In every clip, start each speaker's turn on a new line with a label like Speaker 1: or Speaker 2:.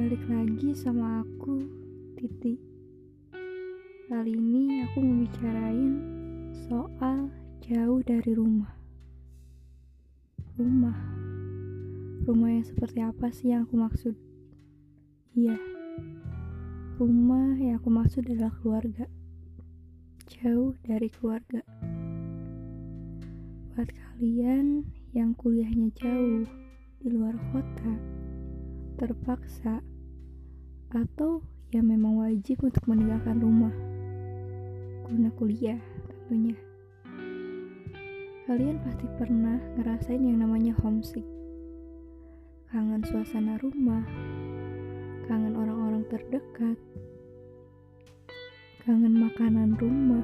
Speaker 1: lagi sama aku, Titi. Kali ini aku mau bicarain soal jauh dari rumah. Rumah. Rumah yang seperti apa sih yang aku maksud? Iya. Rumah yang aku maksud adalah keluarga. Jauh dari keluarga. Buat kalian yang kuliahnya jauh di luar kota, terpaksa, atau yang memang wajib untuk meninggalkan rumah guna kuliah tentunya. Kalian pasti pernah ngerasain yang namanya homesick. Kangen suasana rumah, kangen orang-orang terdekat, kangen makanan rumah,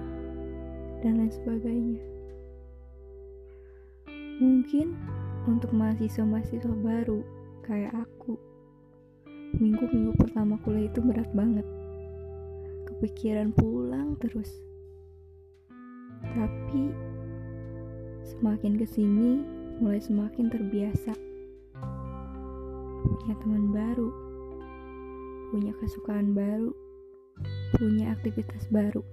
Speaker 1: dan lain sebagainya. Mungkin untuk mahasiswa-mahasiswa baru kayak aku, minggu-minggu pertama kuliah itu berat banget. Kepikiran pulang terus. Tapi semakin ke sini mulai semakin terbiasa. Punya teman baru, punya kesukaan baru, punya aktivitas baru.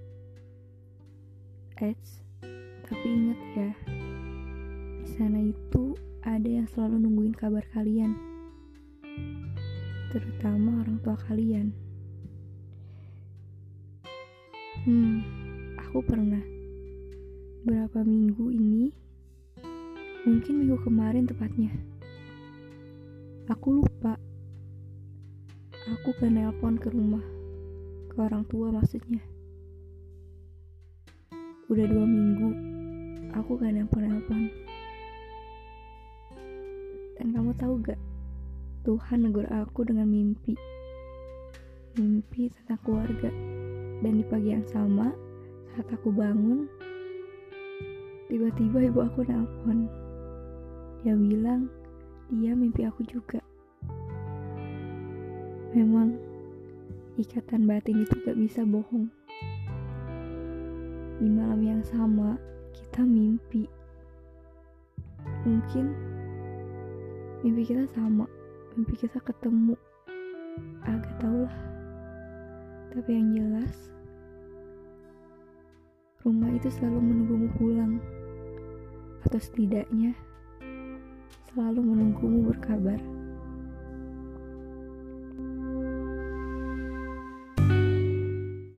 Speaker 1: Eits, tapi ingat ya, di sana itu ada yang selalu nungguin kabar kalian, terutama orang tua kalian. Hmm, aku pernah berapa minggu ini, mungkin minggu kemarin tepatnya. Aku lupa. Aku ke nelpon ke rumah, ke orang tua maksudnya. Udah dua minggu, aku gak nelpon-nelpon. Dan kamu tahu gak, Tuhan negur aku dengan mimpi. Mimpi tentang keluarga. Dan di pagi yang sama, saat aku bangun, tiba-tiba ibu aku nelpon. Dia bilang, dia mimpi aku juga. Memang, ikatan batin itu gak bisa bohong. Di malam yang sama, kita mimpi. Mungkin mimpi kita sama, mimpi kita ketemu. Agak tau lah. Tapi yang jelas, rumah itu selalu menunggumu pulang. Atau setidaknya, selalu menunggumu berkabar.